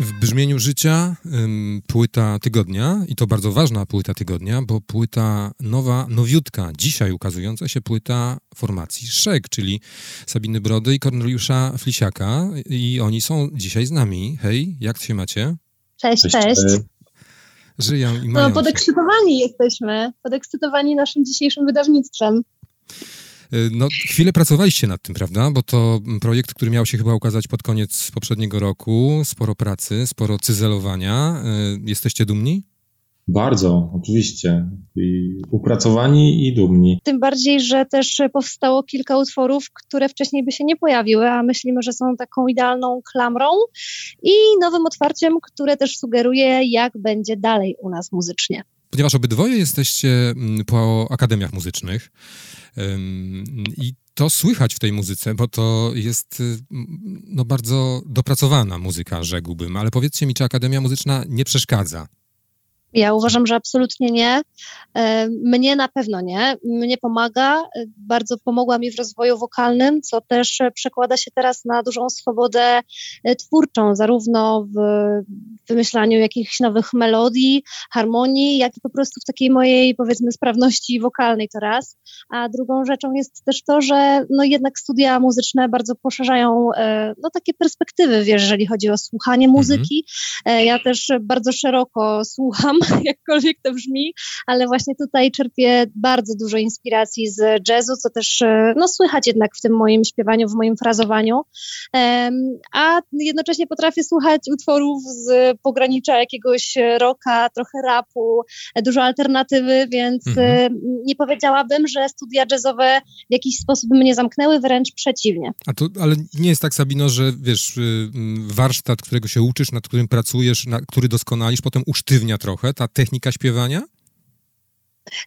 W brzmieniu życia ym, płyta tygodnia i to bardzo ważna płyta tygodnia, bo płyta nowa, nowiutka, dzisiaj ukazująca się płyta formacji Szek, czyli Sabiny Brody i Korneliusza Flisiaka i oni są dzisiaj z nami. Hej, jak się macie? Cześć, cześć. cześć. Żyją i mają No, podekscytowani jesteśmy, podekscytowani naszym dzisiejszym wydawnictwem. Y, no, chwilę pracowaliście nad tym, prawda? Bo to projekt, który miał się chyba ukazać pod koniec poprzedniego roku. Sporo pracy, sporo cyzelowania. Y, jesteście dumni? Bardzo, oczywiście. I upracowani i dumni. Tym bardziej, że też powstało kilka utworów, które wcześniej by się nie pojawiły, a myślimy, że są taką idealną klamrą i nowym otwarciem, które też sugeruje, jak będzie dalej u nas muzycznie. Ponieważ obydwoje jesteście po akademiach muzycznych, i to słychać w tej muzyce, bo to jest y, no, bardzo dopracowana muzyka, rzekłbym. Ale powiedzcie mi, czy Akademia Muzyczna nie przeszkadza? Ja uważam, że absolutnie nie. E, mnie na pewno nie. Mnie pomaga. E, bardzo pomogła mi w rozwoju wokalnym, co też przekłada się teraz na dużą swobodę e, twórczą, zarówno w wymyślaniu jakichś nowych melodii, harmonii, jak i po prostu w takiej mojej, powiedzmy, sprawności wokalnej to raz. A drugą rzeczą jest też to, że no jednak studia muzyczne bardzo poszerzają no, takie perspektywy, wiesz, jeżeli chodzi o słuchanie muzyki. Mhm. Ja też bardzo szeroko słucham jakkolwiek to brzmi, ale właśnie tutaj czerpię bardzo dużo inspiracji z jazzu, co też e, no, słychać jednak w tym moim śpiewaniu, w moim frazowaniu. A jednocześnie potrafię słuchać utworów z pogranicza jakiegoś rocka, trochę rapu, dużo alternatywy, więc mhm. E, nie powiedziałabym, że studia jazzowe w jakiś sposób mnie zamknęły, wręcz przeciwnie. A to, ale nie jest tak, Sabino, że wiesz, y, warsztat, którego się uczysz, nad którym pracujesz, na, który doskonalisz, potem usztywnia trochę ta technika śpiewania?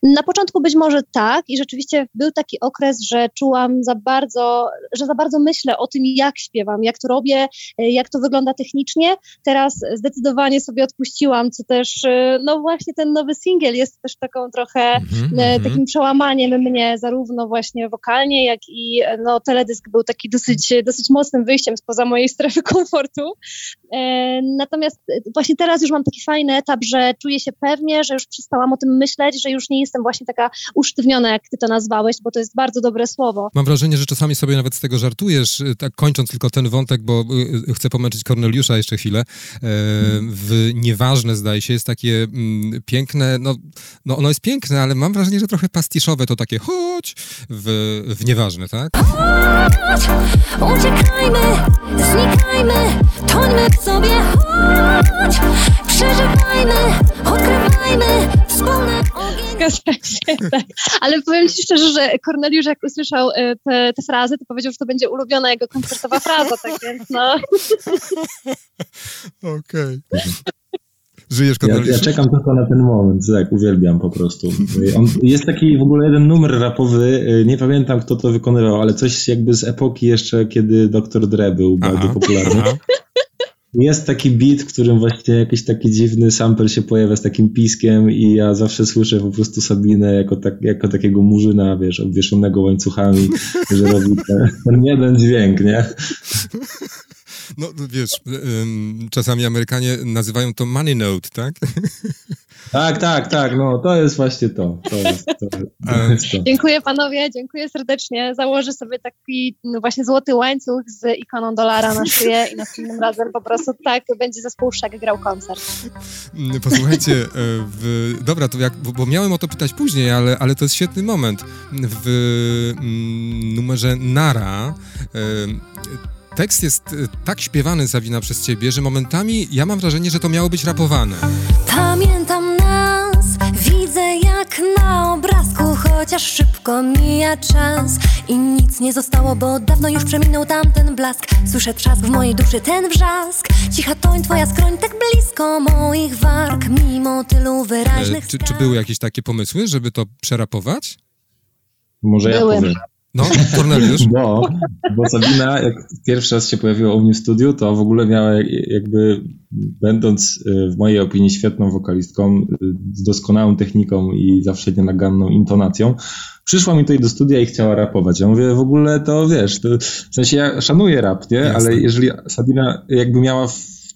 Na początku być może tak i rzeczywiście był taki okres, że czułam za bardzo, że za bardzo myślę o tym, jak śpiewam, jak to robię, e, jak to wygląda technicznie. Teraz zdecydowanie sobie odpuściłam, co też, e, no właśnie ten nowy singiel jest też taką trochę mm-hmm. takim przełamaniem mnie, zarówno właśnie wokalnie, jak i no teledysk był taki dosyć, dosyć mocnym wyjściem spoza mojej strefy komfortu. Natomiast właśnie teraz już mam taki fajny etap, że czuję się pewnie, że już przestałam o tym myśleć, że już nie jestem właśnie taka usztywniona, jak ty to nazwałeś, bo to jest bardzo dobre słowo. Mam wrażenie, że czasami sobie nawet z tego żartujesz, y, tak kończąc tylko ten wątek, bo y, chcę pomęczyć Korneliusza jeszcze chwilę. E, w Nieważne, zdaje się, jest takie mm, piękne, no, no ono jest piękne, ale mam wrażenie, że trochę pastiszowe to takie chodź w, w Nieważne, tak? Chodź, uciekajmy, znikajmy, tońmy w sobie, chodź, przeżywajmy, odkrywajmy wspólny ogień. tak. Ale powiem Ci szczerze, że Korneliusz jak usłyszał e, te, te frazy, to powiedział, że to będzie ulubiona jego koncertowa fraza, tak więc no. Okej. Okay. Żyjesz, Ja, ja, czekam tylko na ten moment, tak, uwielbiam po prostu. On, jest taki w ogóle jeden numer rapowy, e, nie pamiętam kto to wykonywał, ale coś jakby z epoki jeszcze, kiedy Dr. Dre był aha, bardzo popularny. Aha. Jest taki beat, w którym właśnie jakiś taki dziwny sample się pojawia z takim piskiem i ja zawsze słyszę po prostu Sabinę jako, tak, jako takiego murzyna, wiesz, obwieszonego łańcuchami, że robi ten, ten jeden dźwięk, nie? No wiesz, czasami Amerykanie nazywają to money note, tak? Tak, tak, tak, no to jest właśnie to. to, jest, to, to jest. Dziękuję panowie, dziękuję serdecznie. Założę sobie taki no właśnie złoty łańcuch z ikoną dolara na szyję i następnym razem po prostu tak będzie zespół Szek grał koncert. Posłuchajcie, e, w, dobra, to jak, bo, bo, miałem o to pytać później, ale, ale to jest świetny moment. W mm, numerze Nara tekst jest e, tak śpiewany, Zawina, przez ciebie, że momentami ja mam wrażenie, że to miało być rapowane. Pamiętam nas, widzę jak na obrazku, chociaż szybko mija czas i nic nie zostało, bo dawno już przeminął tamten blask. Słyszę trzask w mojej duszy, ten wrzask. Cicha toń, twoja skroń tak blisko moich warg, mimo tylu wyraźnych e, czy, czy były jakieś takie pomysły, żeby to przerapować? Może ja powiem. No, Korneliusz? Bo, bo Sabina, jak pierwszy raz się pojawiła u mnie w studiu, to w ogóle miała jakby, będąc y, w mojej opinii świetną wokalistką, y, z doskonałą techniką i zawsze nienaganną intonacją, przyszła mi tutaj do studia i chciała rapować. Ja mówię, w ogóle to wiesz, to, w sensie ja szanuję rap, nie? Jasne. Ale jeżeli Sabina jakby miała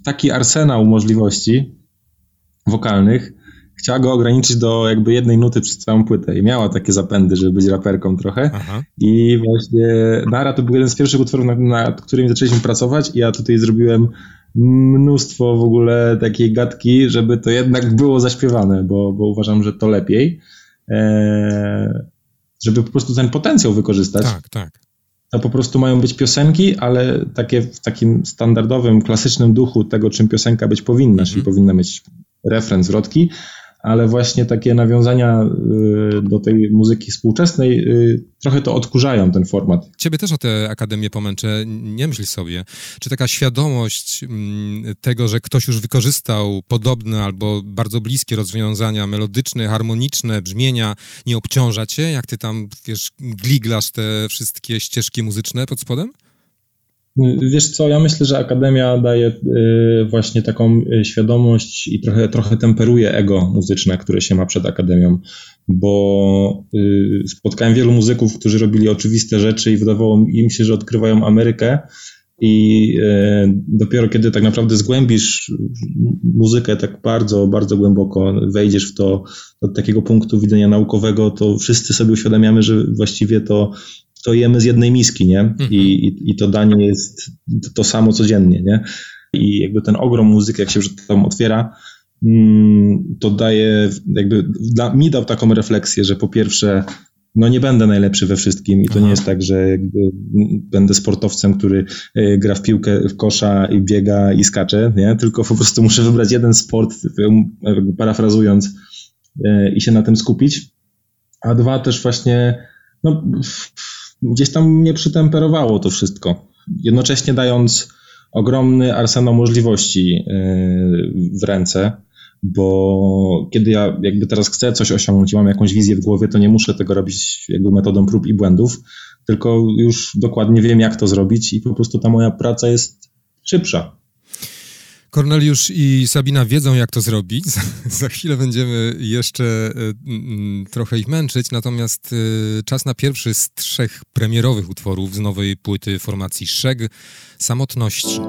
taki arsenał możliwości wokalnych, chciała go ograniczyć do jakby jednej nuty przez całą płytę i miała takie zapędy, żeby być raperką trochę. Aha. I właśnie Nara to był jeden z pierwszych utworów, nad, nad którymi zaczęliśmy pracować i ja tutaj zrobiłem mnóstwo w ogóle takiej gadki, żeby to jednak było zaśpiewane, bo, bo uważam, że to lepiej. Eee, żeby po prostu ten potencjał wykorzystać. Tak, tak. To po prostu mają być piosenki, ale takie w takim standardowym, klasycznym duchu tego, czym piosenka być powinna, mm -hmm. czyli powinna mieć refren, zwrotki, ale właśnie takie nawiązania y, do tej muzyki współczesnej y, trochę to odkurzają ten format. Ciebie też o tę akademię pomęczę, nie myśl sobie. Czy taka świadomość mm, tego, że ktoś już wykorzystał podobne albo bardzo bliskie rozwiązania melodyczne, harmoniczne, brzmienia, nie obciąża cię, jak ty tam, wiesz, gliglasz te wszystkie ścieżki muzyczne pod spodem? Wiesz co, ja myślę, że Akademia daje y, właśnie taką y, świadomość i trochę, trochę temperuje ego muzyczne, które się ma przed Akademią, bo y, spotkałem wielu muzyków, którzy robili oczywiste rzeczy i wydawało im się, że odkrywają Amerykę i dopiero kiedy tak naprawdę zgłębisz muzykę tak bardzo, bardzo głęboko, wejdziesz w to od takiego punktu widzenia naukowego, to wszyscy sobie uświadamiamy, że właściwie to to jemy z jednej miski, nie? Mhm. I, i, to danie jest to samo codziennie, nie? I jakby ten ogrom muzyki, jak się już tam otwiera, mm, to daje, jakby mi dał taką refleksję, że po pierwsze, no nie będę najlepszy we wszystkim i to Aha. nie jest tak, że jakby będę sportowcem, który e, gra w piłkę, w kosza i biega i skacze, nie? Tylko po prostu muszę wybrać jeden sport, parafrazując, e, i się na tym skupić. A dwa też właśnie, no gdzieś tam mnie przytemperowało to wszystko. Jednocześnie dając ogromny arsenał możliwości e, w ręce, bo kiedy ja jakby teraz chcę coś osiągnąć i mam jakąś wizję w głowie, to nie muszę tego robić jakby metodą prób i błędów, tylko już dokładnie wiem, jak to zrobić i po prostu ta moja praca jest szybsza. Korneliusz i Sabina wiedzą, jak to zrobić. Za, chwilę będziemy jeszcze y, trochę ich męczyć, natomiast y, czas na pierwszy z trzech premierowych utworów z nowej płyty formacji Szeg Samotności.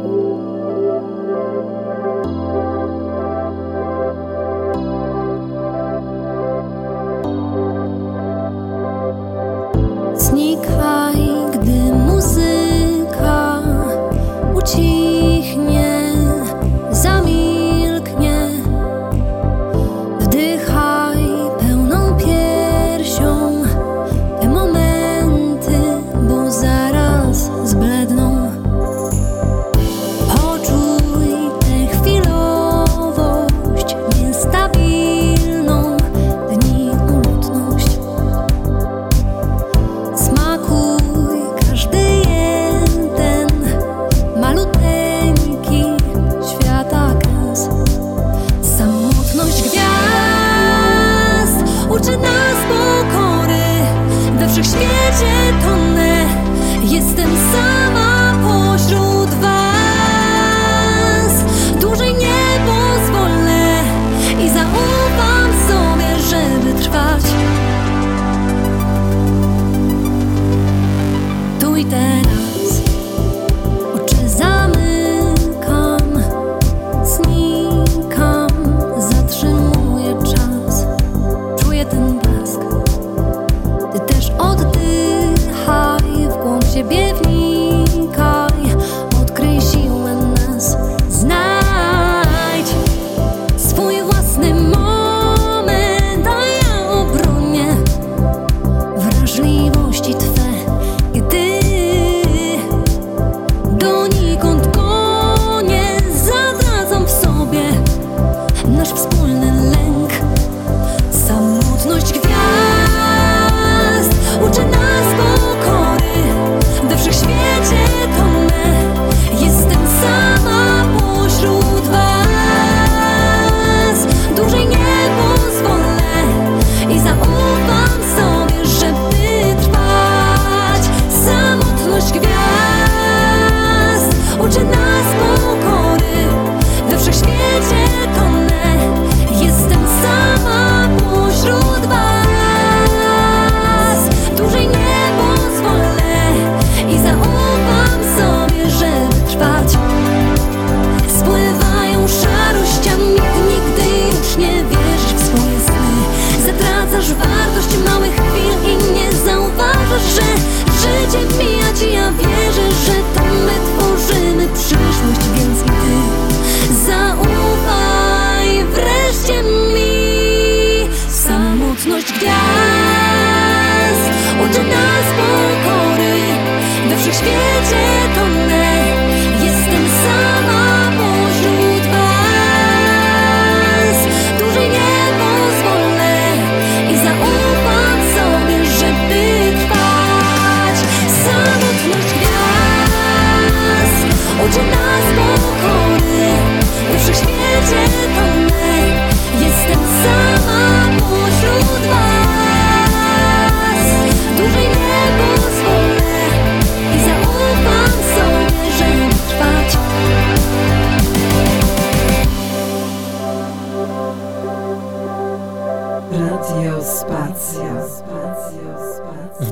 Radio Spazio.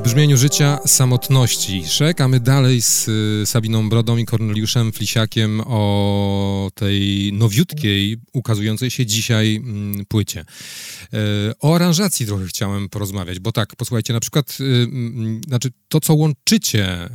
Brzmieniu życia samotności. Szekamy dalej z y, Sabiną Brodą i Korneliuszem Flisiakiem o tej nowiutkiej, ukazującej się dzisiaj mm, płycie. E, o aranżacji trochę chciałem porozmawiać, bo tak, posłuchajcie, na przykład, y, mm, znaczy to, co łączycie e,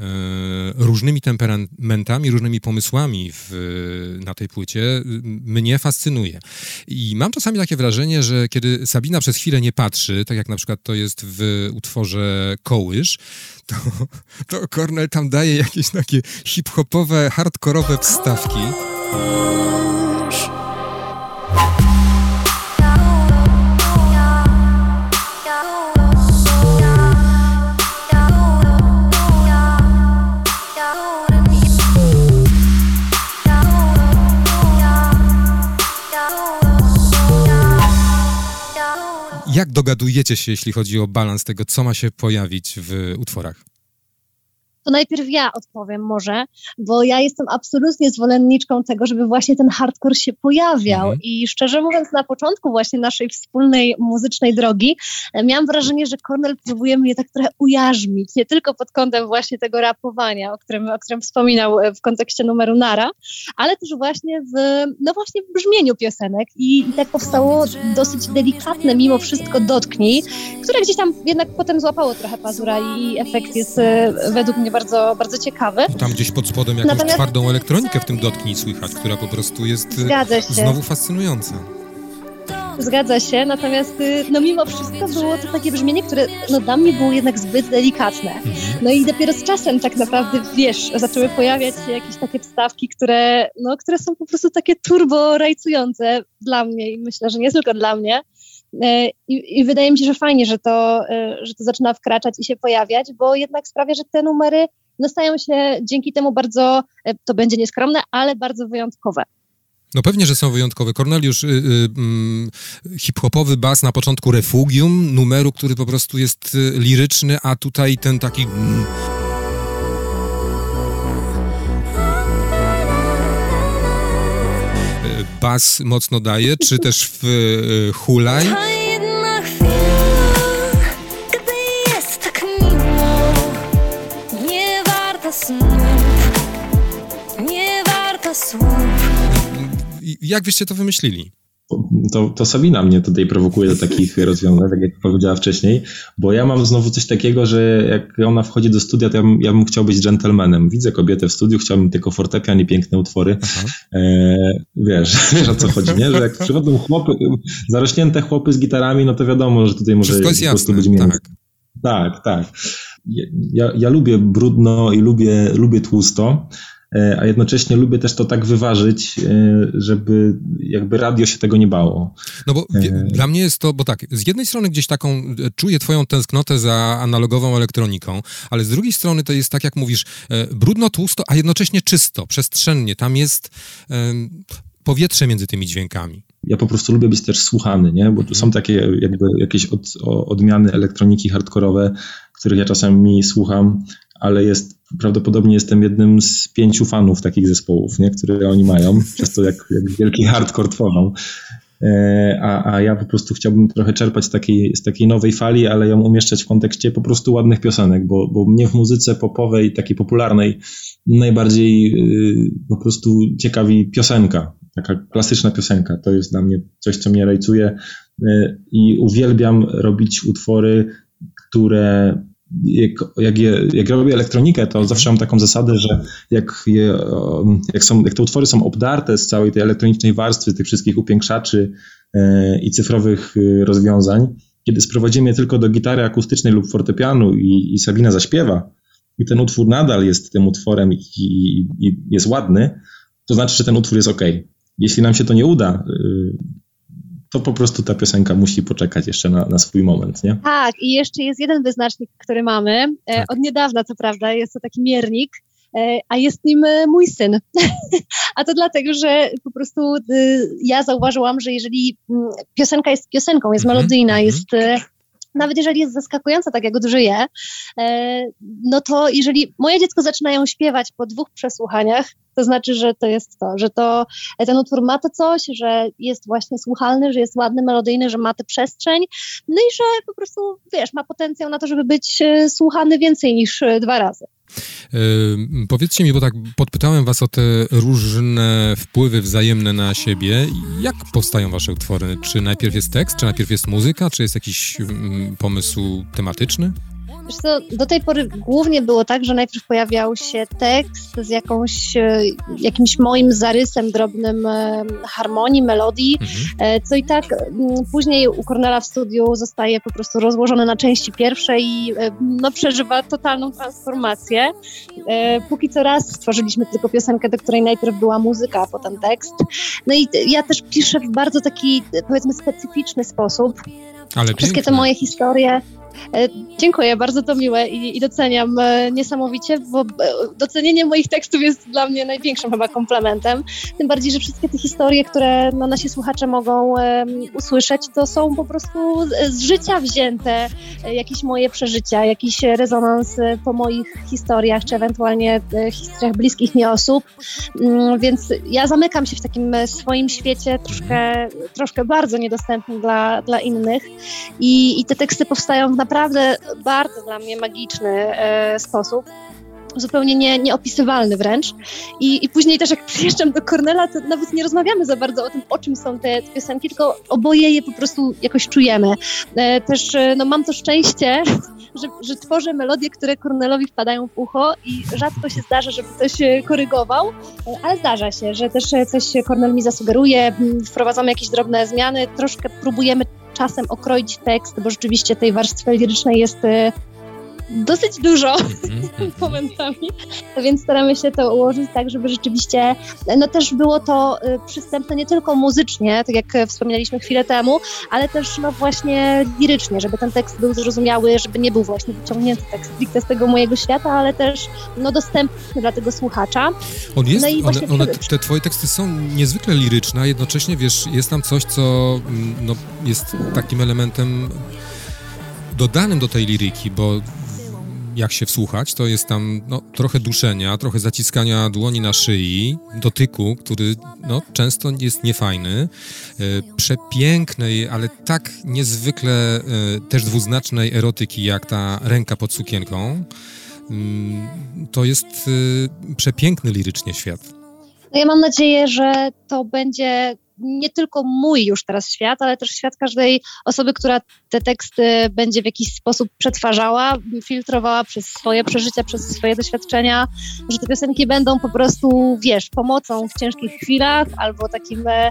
różnymi temperamentami, różnymi pomysłami w, na tej płycie, mnie fascynuje. I mam czasami takie wrażenie, że kiedy Sabina przez chwilę nie patrzy, tak jak na przykład to jest w utworze Kołysz, to, to Cornell tam daje jakieś takie hip-hopowe, hardkorowe wstawki. Jak dogadujecie się, jeśli chodzi o balans tego, co ma się pojawić w utworach? To najpierw ja odpowiem może, bo ja jestem absolutnie zwolenniczką tego, żeby właśnie ten hardcore się pojawiał mhm. i szczerze mówiąc na początku właśnie naszej wspólnej muzycznej drogi e, miałam wrażenie, że Cornel próbuje mnie tak trochę ujarzmić, nie tylko pod kątem właśnie tego rapowania, o którym, o którym wspominał e, w kontekście numeru Nara, ale też właśnie w, no właśnie w brzmieniu piosenek i, i tak powstało dosyć delikatne mimo wszystko dotknij, które gdzieś tam jednak potem złapało trochę pazura i efekt jest według mnie bardzo, bardzo ciekawy. Tam gdzieś pod spodem jakąś Natomiast... twardą elektronikę w tym dotknij słychać, która po prostu jest znowu fascynująca. Zgadza się, natomiast y, no mimo wszystko było to takie brzmienie, które no dla mnie było jednak zbyt delikatne. Mhm. No i dopiero z czasem tak naprawdę, wiesz, zaczęły pojawiać się jakieś takie wstawki, które, no, które są po prostu takie turbo rajcujące dla mnie i myślę, że nie tylko dla mnie. E, I, I, wydaje mi się, że fajnie, że to, e, że to zaczyna wkraczać i się pojawiać, bo jednak sprawia, że te numery no, stają się dzięki temu bardzo, e, to będzie nieskromne, ale bardzo wyjątkowe. No pewnie, że są wyjątkowe. Corneliusz, y, y, y, hip-hopowy bas na początku Refugium, numeru, który po prostu jest y, liryczny, a tutaj ten taki... Mm, bas mocno daje, czy też w y, hulaj. Jak byście to wymyślili? To, to Sabina mnie tutaj prowokuje do takich rozwiązań, tak jak powiedziała wcześniej, bo ja mam znowu coś takiego, że jak ona wchodzi do studia, to ja bym, ja bym chciał być gentlemanem. Widzę kobietę w studiu, chciałbym tylko fortepian i piękne utwory. E, wiesz, wiesz o co chodzi, nie? Że jak przychodzą chłopy, zarośnięte chłopy z gitarami, no to wiadomo, że tutaj może Wszystko jest po prostu jasne, być tak. Tak, tak. Ja, ja lubię brudno i lubię, lubię tłusto, a jednocześnie lubię też to tak wyważyć, e, żeby jakby radio się tego nie bało. No bo e... dla mnie jest to, bo tak, z jednej strony gdzieś taką czuję twoją tęsknotę za analogową elektroniką, ale z drugiej strony to jest tak, jak mówisz, brudno, tłusto, a jednocześnie czysto, przestrzennie. Tam jest powietrze między tymi dźwiękami. Ja po prostu lubię być też słuchany, nie? bo tu są takie jakby jakieś od, odmiany elektroniki hardkorowe, których ja czasami słucham, ale jest prawdopodobnie jestem jednym z pięciu fanów takich zespołów, nie, które oni mają, przez to jak, jak wielki hardcore tworzą. E, a, a ja po prostu chciałbym trochę czerpać z takiej, z takiej nowej fali, ale ją umieszczać w kontekście po prostu ładnych piosenek, bo, bo mnie w muzyce popowej, takiej popularnej, najbardziej y, po prostu ciekawi piosenka, taka klasyczna piosenka. To jest dla mnie coś, co mnie rajcuje y, i uwielbiam robić utwory, które jak, jak, je, jak robię elektronikę, to zawsze mam taką zasadę, że jak, je, jak, są, jak te utwory są obdarte z całej tej elektronicznej warstwy, tych wszystkich upiększaczy e, i cyfrowych e, rozwiązań, kiedy sprowadzimy je tylko do gitary akustycznej lub fortepianu i, i Sabina zaśpiewa, i ten utwór nadal jest tym utworem i, i, i jest ładny, to znaczy, że ten utwór jest ok. Jeśli nam się to nie uda, e, to po prostu ta piosenka musi poczekać jeszcze na, na swój moment, nie? Tak, i jeszcze jest jeden wyznacznik, który mamy, e, tak. od niedawna co prawda, jest to taki miernik, a jest nim mój syn. a to dlatego, że po prostu ja zauważyłam, że jeżeli mm, piosenka jest piosenką, jest mhm, melodyjna, mhm. jest nawet jeżeli jest zaskakująca, tak jak żyje, no to jeżeli moje dziecko zaczynają śpiewać po dwóch przesłuchaniach, to znaczy, że to jest to, że to ten utwór ma to coś, że jest właśnie słuchalny, że jest ładny, melodyjny, że ma tę przestrzeń, no i że po prostu, wiesz, ma potencjał na to, żeby być e, słuchany więcej niż e, dwa razy. Powiedzcie mi, bo tak podpytałem was o te różne wpływy wzajemne na siebie. Jak powstają wasze utwory? Czy najpierw jest tekst, czy najpierw jest muzyka, czy jest jakiś mm, pomysł tematyczny? Co, do tej pory głównie było tak, że najpierw pojawiał się tekst z jakąś, e, jakimś moim zarysem drobnym e, harmonii, melodii, mhm. E, co i tak później u Cornela w studiu zostaje po prostu rozłożone na części pierwsze i no, przeżywa totalną transformację. Póki co raz stworzyliśmy tylko piosenkę, do której najpierw była muzyka, a potem tekst. No i ja też piszę w bardzo taki, powiedzmy, specyficzny sposób. Ale Wszystkie te moje historie dziękuję, bardzo to miłe i, i doceniam e, niesamowicie, bo e, docenienie moich tekstów jest dla mnie największym chyba komplementem. Tym bardziej, że wszystkie te historie, które no, nasi słuchacze mogą usłyszeć, to są po prostu z życia wzięte jakieś moje przeżycia, jakiś rezonans po moich historiach, czy ewentualnie historiach bliskich mi osób. Um, więc ja zamykam się w takim swoim świecie, troszkę, troszkę bardzo niedostępnym dla, dla innych i, i te teksty powstają naprawdę bardzo dla mnie magiczny e, sposób zupełnie nie, nieopisywalny wręcz. I, I później też jak przyjeżdżam do Cornela, to nawet nie rozmawiamy za bardzo o tym, o czym są te piosenki, tylko oboje je po prostu jakoś czujemy. E, też e, no, mam to szczęście, że, że tworzę melodie, które Cornelowi wpadają w ucho i rzadko się zdarza, żeby coś korygował, ale zdarza się, że też coś Cornel mi zasugeruje, wprowadzamy jakieś drobne zmiany, troszkę próbujemy czasem okroić tekst, bo rzeczywiście tej warstwy lirycznej jest y, dosyć dużo mm-hmm. momentami, więc staramy się to ułożyć tak, żeby rzeczywiście, no też było to y, przystępne nie tylko muzycznie, tak jak wspomnieliśmy chwilę temu, ale też no właśnie lirycznie, żeby ten tekst był zrozumiały, żeby nie był właśnie wyciągnięty tekst stricte z tego mojego świata, ale też no dostępny dla tego słuchacza. On jest, no one, one, te twoje teksty są niezwykle liryczne, a jednocześnie wiesz, jest tam coś, co mm, no, jest takim elementem dodanym do tej liryki, bo jak się wsłuchać, to jest tam no, trochę duszenia, trochę zaciskania dłoni na szyi, dotyku, który no, często jest niefajny, e, przepięknej, ale tak niezwykle e, też dwuznacznej erotyki, jak ta ręka pod sukienką. Mm, to jest e, przepiękny lirycznie świat. No ja mam nadzieję, że to będzie nie tylko mój już teraz świat, ale też świat każdej osoby, która te teksty będzie w jakiś sposób przetwarzała, filtrowała przez swoje przeżycia, przez swoje doświadczenia, że te piosenki będą po prostu, wiesz, pomocą w ciężkich chwilach albo takim e,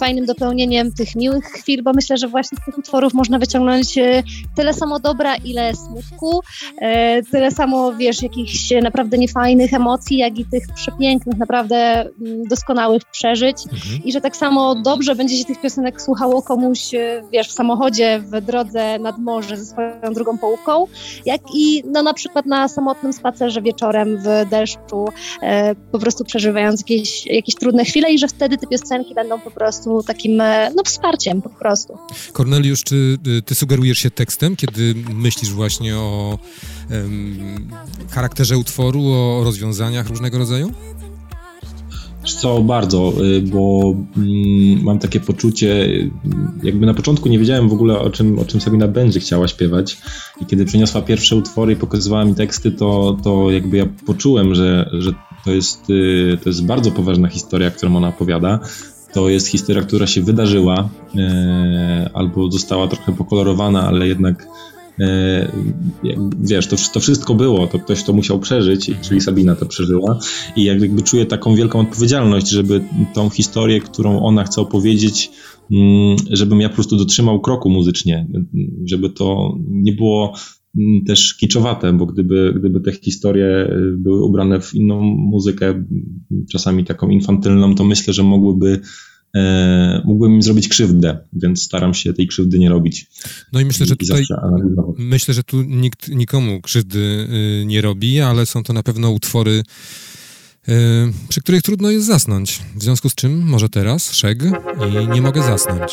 fajnym dopełnieniem tych miłych chwil, bo myślę, że właśnie z tych utworów można wyciągnąć e, tyle samo dobra, ile smutku, e, tyle samo, wiesz, jakichś naprawdę niefajnych emocji, jak i tych przepięknych, naprawdę mm, doskonałych przeżyć mhm. i że tak samo dobrze będzie się tych piosenek słuchało komuś, wiesz, w samochodzie, w drodze nad morze ze swoją drugą połówką, jak i no, na przykład na samotnym spacerze wieczorem w deszczu, e, po prostu przeżywając jakieś, jakieś trudne chwile i że wtedy te piosenki będą po prostu takim e, no, wsparciem po prostu. Korneliusz, czy y, ty sugerujesz się tekstem, kiedy myślisz właśnie o charakterze utworu, o rozwiązaniach różnego rodzaju? Co, bardzo, y, bo mm, mam takie poczucie, jakby na początku nie wiedziałem w ogóle o czym, o czym Sabina będzie chciała śpiewać i kiedy przyniosła pierwsze utwory i pokazywała mi teksty, to, to jakby ja poczułem, że, że to, jest, y, to jest bardzo poważna historia, którą ona opowiada. To jest historia, która się wydarzyła y, albo została trochę pokolorowana, ale jednak wiesz, to, to wszystko było, to ktoś to musiał przeżyć, czyli Sabina to przeżyła. I jakby czuję taką wielką odpowiedzialność, żeby tą historię, którą ona chce opowiedzieć, mm, żebym ja po prostu dotrzymał kroku muzycznie, żeby to nie było mm, też kiczowate, bo gdyby, gdyby te historie były ubrane w inną muzykę, czasami taką infantylną, to myślę, że mogłyby e, mógłbym im zrobić krzywdę, więc staram się tej krzywdy nie robić. No i myślę, że tutaj myślę, że tu nikt nikomu krzywdy y, nie robi, ale są to na pewno utwory y, przy których trudno jest zasnąć. W związku z czym może teraz szeg i nie mogę zasnąć.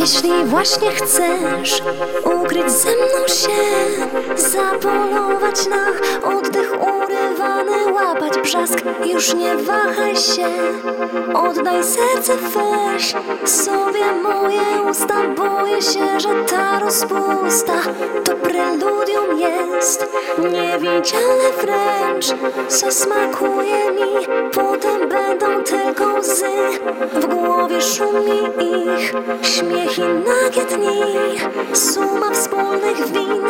Jeśli właśnie chcesz ukryć ze mną się, zapolować na oddech urywany, łapać brzask, już nie wahaj się. Oddaj serce, weź sobie moje usta, boję się, że ta rozpusta to preludium jest, niewidzialne wręcz, co smakuje mi, potem będą tylko łzy, w głowie szumi ich śmiech i nagie dni, suma wspólnych win,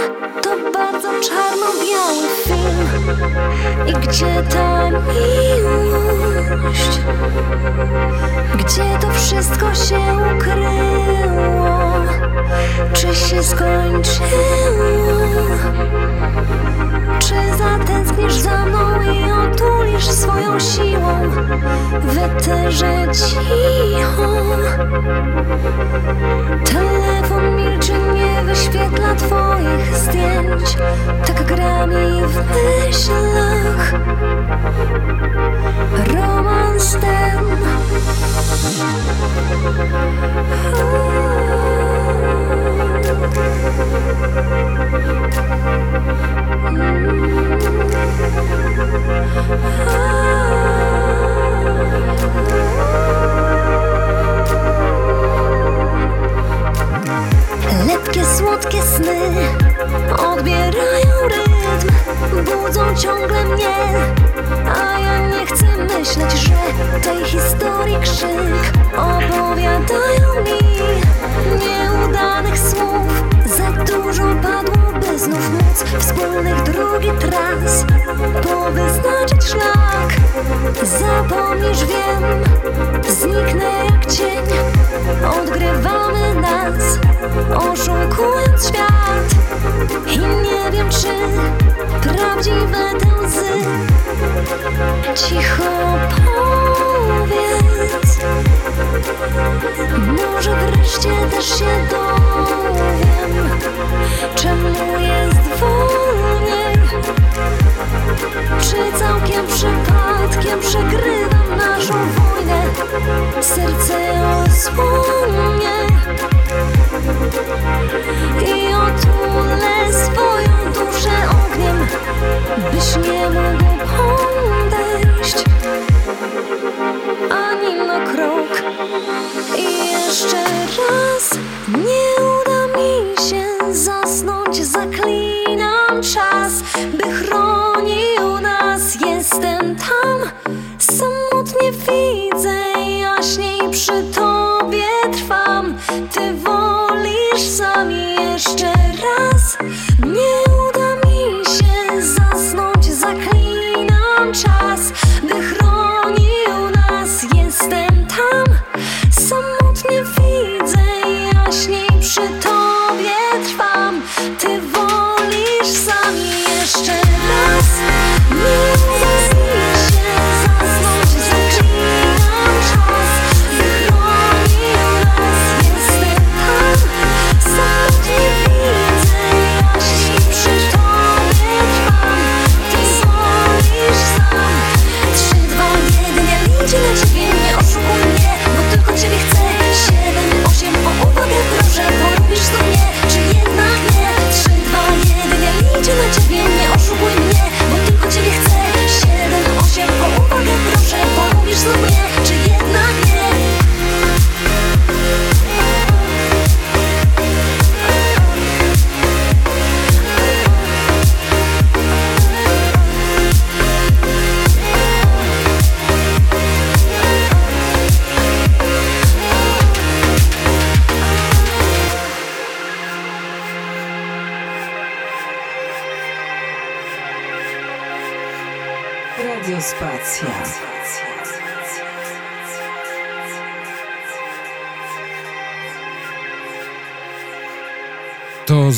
to bardzo czarno-biały film. I gdzie ta miłość? Gdzie to wszystko się ukryło? Czy się skończyło? Czy zatęsknisz za mną i otulisz swoją siłą w eterze cicho? Telefon milczy, nie wyświetla twoich zdjęć Tak gra mi w myślach Романштейн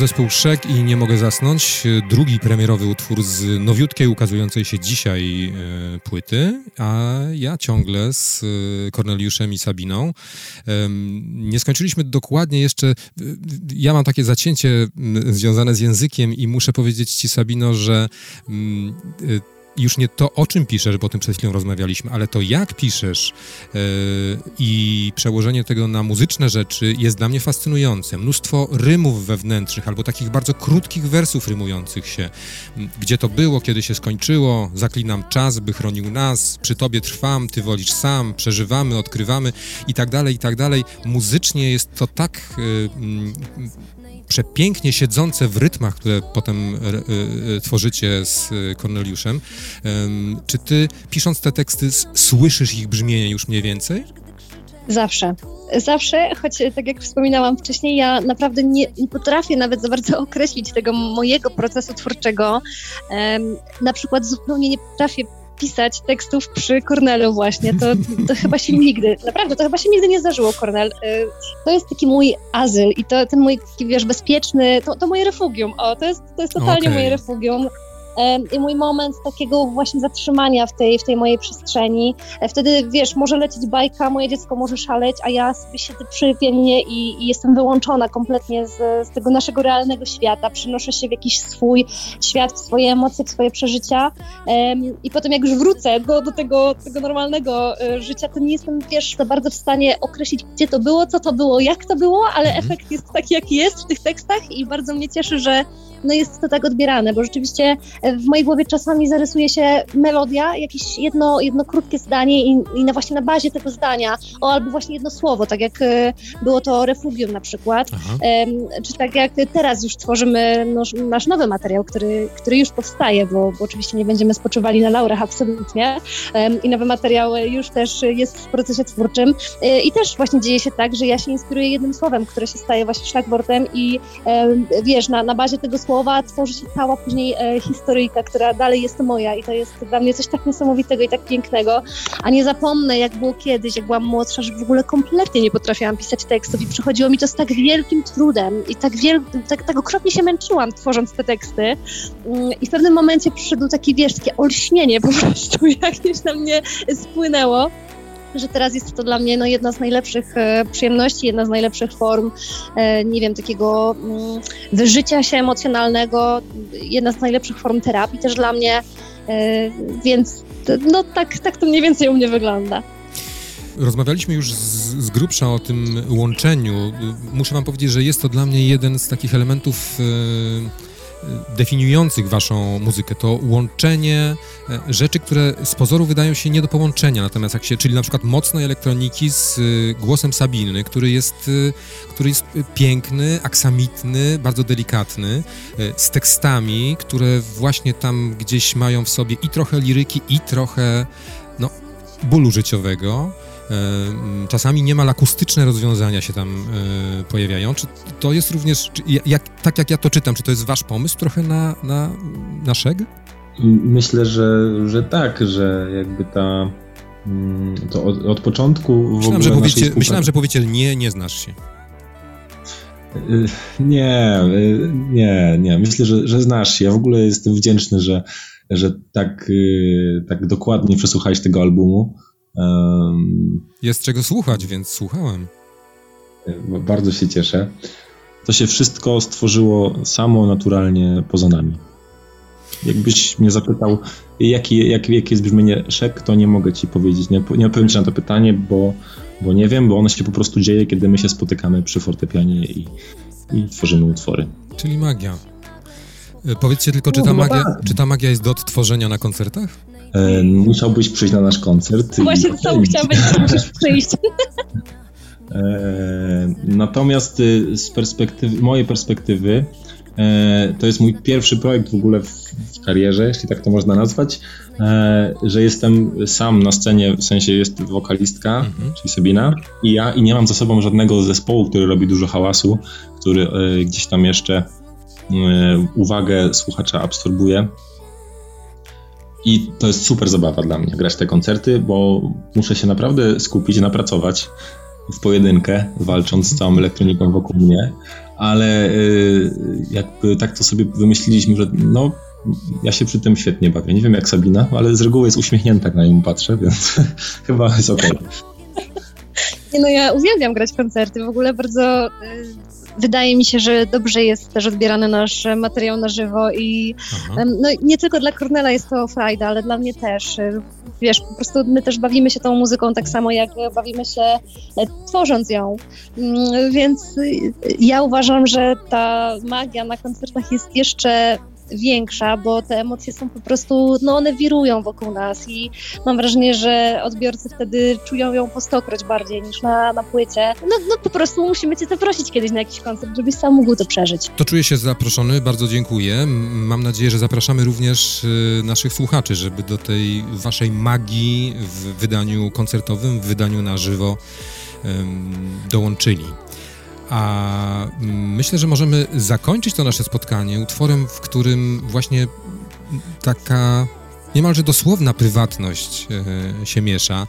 zespół Szek i Nie mogę zasnąć. Drugi premierowy utwór z nowiutkiej, ukazującej się dzisiaj e, płyty, a ja ciągle z e, Korneliuszem i Sabiną. E, nie skończyliśmy dokładnie jeszcze. E, ja mam takie zacięcie związane z językiem i muszę powiedzieć ci, Sabino, że e, już nie to, o czym piszesz, bo o tym przed chwilą rozmawialiśmy, ale to jak piszesz yy, i przełożenie tego na muzyczne rzeczy jest dla mnie fascynujące. Mnóstwo rymów wewnętrznych albo takich bardzo krótkich wersów rymujących się. Gdzie to było, kiedy się skończyło, zaklinam czas, by chronił nas, przy tobie trwam, ty wolisz sam, przeżywamy, odkrywamy i tak dalej, i tak dalej. Muzycznie jest to tak... Yy, przepięknie siedzące w rytmach, które potem y, y, tworzycie z Korneliuszem. Czy ty, pisząc te teksty, słyszysz ich brzmienie już mniej więcej? Zawsze. Zawsze, choć tak jak wspominałam wcześniej, ja naprawdę nie, nie potrafię nawet za bardzo określić tego mojego procesu twórczego. Um, na przykład zupełnie nie potrafię pisać tekstów przy Cornelu właśnie. To, to chyba się nigdy, naprawdę, to chyba się nigdy nie zdarzyło, Cornel. Y, to jest taki mój azyl i to ten mój, taki, wiesz, bezpieczny, to, to moje refugium. O, to jest, to jest totalnie okay. moje refugium i mój moment takiego właśnie zatrzymania w tej, w tej mojej przestrzeni. E, wtedy, wiesz, może lecieć bajka, moje dziecko może szaleć, a ja sobie siedzę przypięknie i, i jestem wyłączona kompletnie z, z tego naszego realnego świata. Przynoszę się w jakiś swój świat, w swoje emocje, w swoje przeżycia i potem jak już wrócę do, do tego, tego normalnego e, życia, to nie jestem, wiesz, za bardzo w stanie określić, gdzie to było, co to było, jak to było, ale mhm. efekt jest taki, jaki jest w tych tekstach i bardzo mnie cieszy, że no jest to tak odbierane, bo rzeczywiście w mojej głowie czasami zarysuje się melodia, jakieś jedno, jedno krótkie zdanie i, i na właśnie na bazie tego zdania, o albo właśnie jedno słowo, tak jak e, było to Refugium na przykład, czy tak jak teraz już tworzymy nasz nowy materiał, który, który już powstaje, bo, bo oczywiście nie będziemy spoczywali na laurach absolutnie. I nowy materiał już też jest w procesie twórczym. E, i też właśnie dzieje się tak, że ja się inspiruję jednym słowem, które się staje właśnie szlagwortem i wiesz, na, na bazie tego słowa tworzy się cała później e, historyjka, która dalej jest moja i to jest dla mnie coś tak niesamowitego i tak pięknego. A nie zapomnę, jak było kiedyś, jak byłam młodsza, że w ogóle kompletnie nie potrafiłam pisać tekstów i przychodziło mi to z tak wielkim trudem i tak, wiel tak, tak okropnie się męczyłam tworząc te teksty. Mm, I w pewnym momencie przyszedł taki, wiesz, takie olśnienie po prostu jakieś na mnie spłynęło że teraz jest to dla mnie no, jedna z najlepszych e, przyjemności, jedna z najlepszych form, e, nie wiem, takiego mm, wyżycia się emocjonalnego, jedna z najlepszych form terapii też dla mnie, e, więc no tak, tak to mniej więcej u mnie wygląda. Rozmawialiśmy już z, z grubsza o tym łączeniu. Muszę wam powiedzieć, że jest to dla mnie jeden z takich elementów definiujących waszą muzykę, to łączenie e, rzeczy, które z pozoru wydają się nie do połączenia, natomiast jak się, czyli na przykład mocnej elektroniki z e, głosem Sabiny, który jest, e, który jest piękny, aksamitny, bardzo delikatny, z tekstami, które właśnie tam gdzieś mają w sobie i trochę liryki, i trochę no, bólu życiowego. E, czasami niemal akustyczne rozwiązania się tam e, pojawiają. Czy to jest również, jak, tak jak ja to czytam, czy to jest wasz pomysł trochę na, na, na szeg? Myślę, że, że tak, że jakby ta mm, to od, od początku w myślałem, że powiecie. Myślałem, że powiecie nie, nie znasz się. Y, nie, y, nie, nie. Myślę, że, że znasz się. Ja w ogóle jestem wdzięczny, że, że tak, y, tak dokładnie przesłuchałeś tego albumu. Um, Jest czego słuchać, więc słuchałem. Bardzo się cieszę. To się wszystko stworzyło samo, naturalnie poza nami. Jakbyś mnie zapytał, jaki, jak, jakie jest brzmienie szek, to nie mogę ci powiedzieć. Nie, nie odpowiem ci na to pytanie, bo, bo nie wiem, bo ono się po prostu dzieje, kiedy my się spotykamy przy fortepianie i, i tworzymy utwory. Czyli magia. E, powiedzcie tylko, czy ta, magia, czy ta magia jest do odtworzenia na koncertach? E, musiałbyś przyjść na nasz koncert. Właśnie to samo chciałam powiedzieć, musisz przyjść. E, natomiast y, z perspektywy, mojej perspektywy, e, to jest mój pierwszy projekt w ogóle w, karierze, jeśli tak to można nazwać, że jestem sam na scenie, w sensie jest wokalistka, mhm. czyli Sabina, i ja, i nie mam za sobą żadnego zespołu, który robi dużo hałasu, który gdzieś tam jeszcze uwagę słuchacza absorbuje. I to jest super zabawa dla mnie, grać te koncerty, bo muszę się naprawdę skupić, napracować w pojedynkę, walcząc z całą elektroniką wokół mnie, ale y, jakby tak to sobie wymyśliliśmy, że no ja się przy tym świetnie bawię. Nie wiem jak Sabina, ale z reguły jest uśmiechnięta, jak na nią patrzę, więc chyba jest. Okay. Nie no, ja uwielbiam grać koncerty. W ogóle bardzo y, wydaje mi się, że dobrze jest też odbierany nasz materiał na żywo i no, nie tylko dla Cornela jest to frajda, ale dla mnie też. Wiesz, po prostu my też bawimy się tą muzyką tak samo, jak bawimy się e, tworząc ją. Mm, więc ja uważam, że ta magia na koncertach jest jeszcze większa, bo te emocje są po prostu, no one wirują wokół nas i mam wrażenie, że odbiorcy wtedy czują ją po stokroć bardziej niż na, na płycie. No, no po prostu musimy cię zaprosić kiedyś na jakiś koncert, żebyś sam mógł to przeżyć. To czuję się zaproszony, bardzo dziękuję. Mam nadzieję, że zapraszamy również y, naszych słuchaczy, żeby do tej waszej magii w wydaniu koncertowym, w wydaniu na żywo dołączyli. A myślę, że możemy zakończyć to nasze spotkanie utworem, w którym właśnie taka niemalże dosłowna prywatność e, się miesza,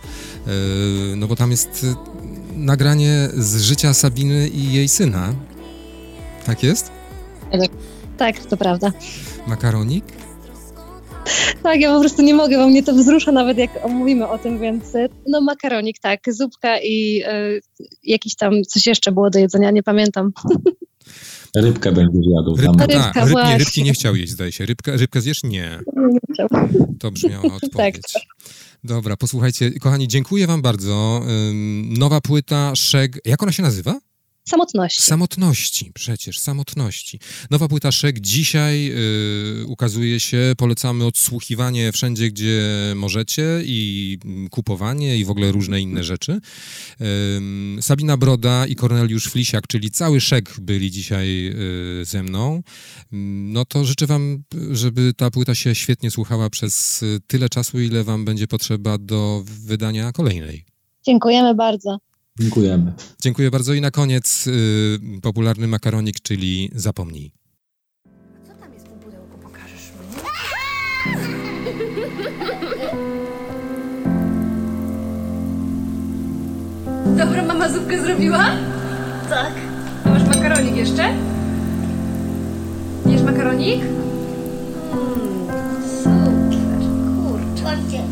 e, no bo tam jest nagranie z życia Sabiny i jej syna. Tak jest? Tak, to prawda. Makaronik? Tak, ja po prostu nie mogę, bo mnie to wzrusza nawet jak omówimy o tym, więc y, no makaronik, tak, zupka i y, jakiś tam coś jeszcze było do jedzenia, nie pamiętam. Rybkę będziesz jadł. Rybka, Rybka, ta, ryb, nie, rybki nie chciał jeść, zdaje się. Rybka, rybkę zjesz? Nie. Nie chciał. To brzmiała tak, odpowiedź. tak. Dobra, posłuchajcie, kochani, dziękuję wam bardzo. Nowa płyta, Szeg, jak ona się nazywa? Samotności. Samotności, przecież, samotności. Nowa płyta Szek dzisiaj y, ukazuje się, polecamy odsłuchiwanie wszędzie, gdzie możecie i kupowanie i w ogóle różne inne rzeczy. Y, Sabina Broda i Korneliusz Flisiak, czyli cały Szek byli dzisiaj y, ze mną. No to życzę wam, żeby ta płyta się świetnie słuchała przez tyle czasu, ile wam będzie potrzeba do wydania kolejnej. Dziękujemy bardzo. Dziękujemy. Dziękuję bardzo i na koniec y, popularny makaronik, czyli zapomnij. Co tam jest w pudełku? Pokażesz mi? Dobra, mama zupkę zrobiła? Tak. A masz makaronik jeszcze? Jesz makaronik? Mm, super, kurczę.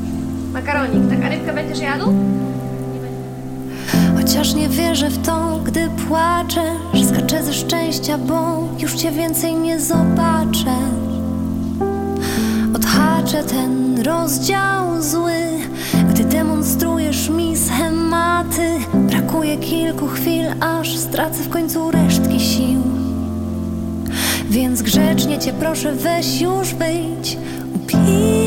Makaronik, tak, a rybkę będziesz jadł? Chociaż nie wierzę w to, gdy płaczesz Skaczę ze szczęścia, bo już cię więcej nie zobaczę. Odhaczę ten rozdział zły Gdy demonstrujesz mi schematy. Brakuje kilku chwil, aż stracę w końcu resztki sił. Więc grzecznie cię proszę, weź już wyjdź Upijam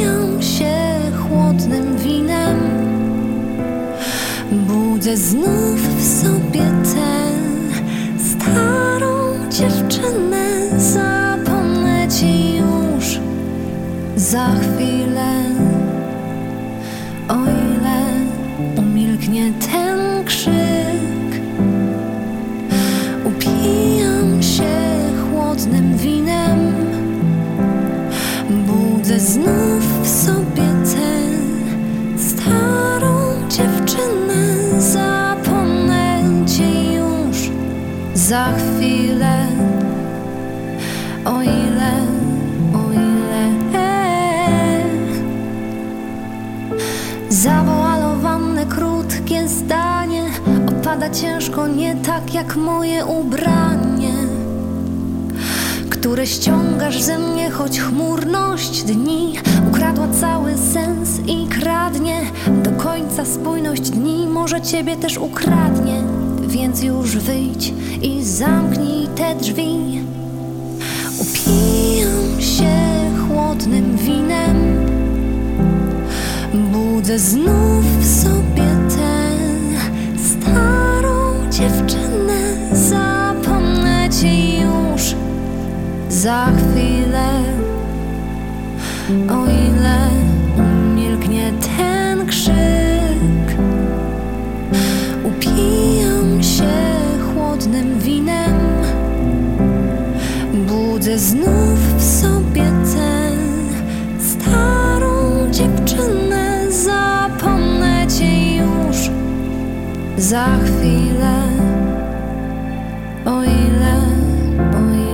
Budzę znów w sobie tę starą dziewczynę Zapomnę ci już za chwilę za chwilę. O ile, o ile Zawoalowane krótkie zdanie. Opada ciężko nie tak jak moje ubranie które ściągasz ze mnie, choć chmurność dni ukradła cały sens i kradnie. Do końca spójność dni, może ciebie też ukradnie, więc już wyjdź i zamknij te drzwi. Upijam się chłodnym winem, budzę znów w sobie tę starą dziewczynę, zapomnę ci już za chwilę, o ile umilknie ten za chwilę, o ile, o ile.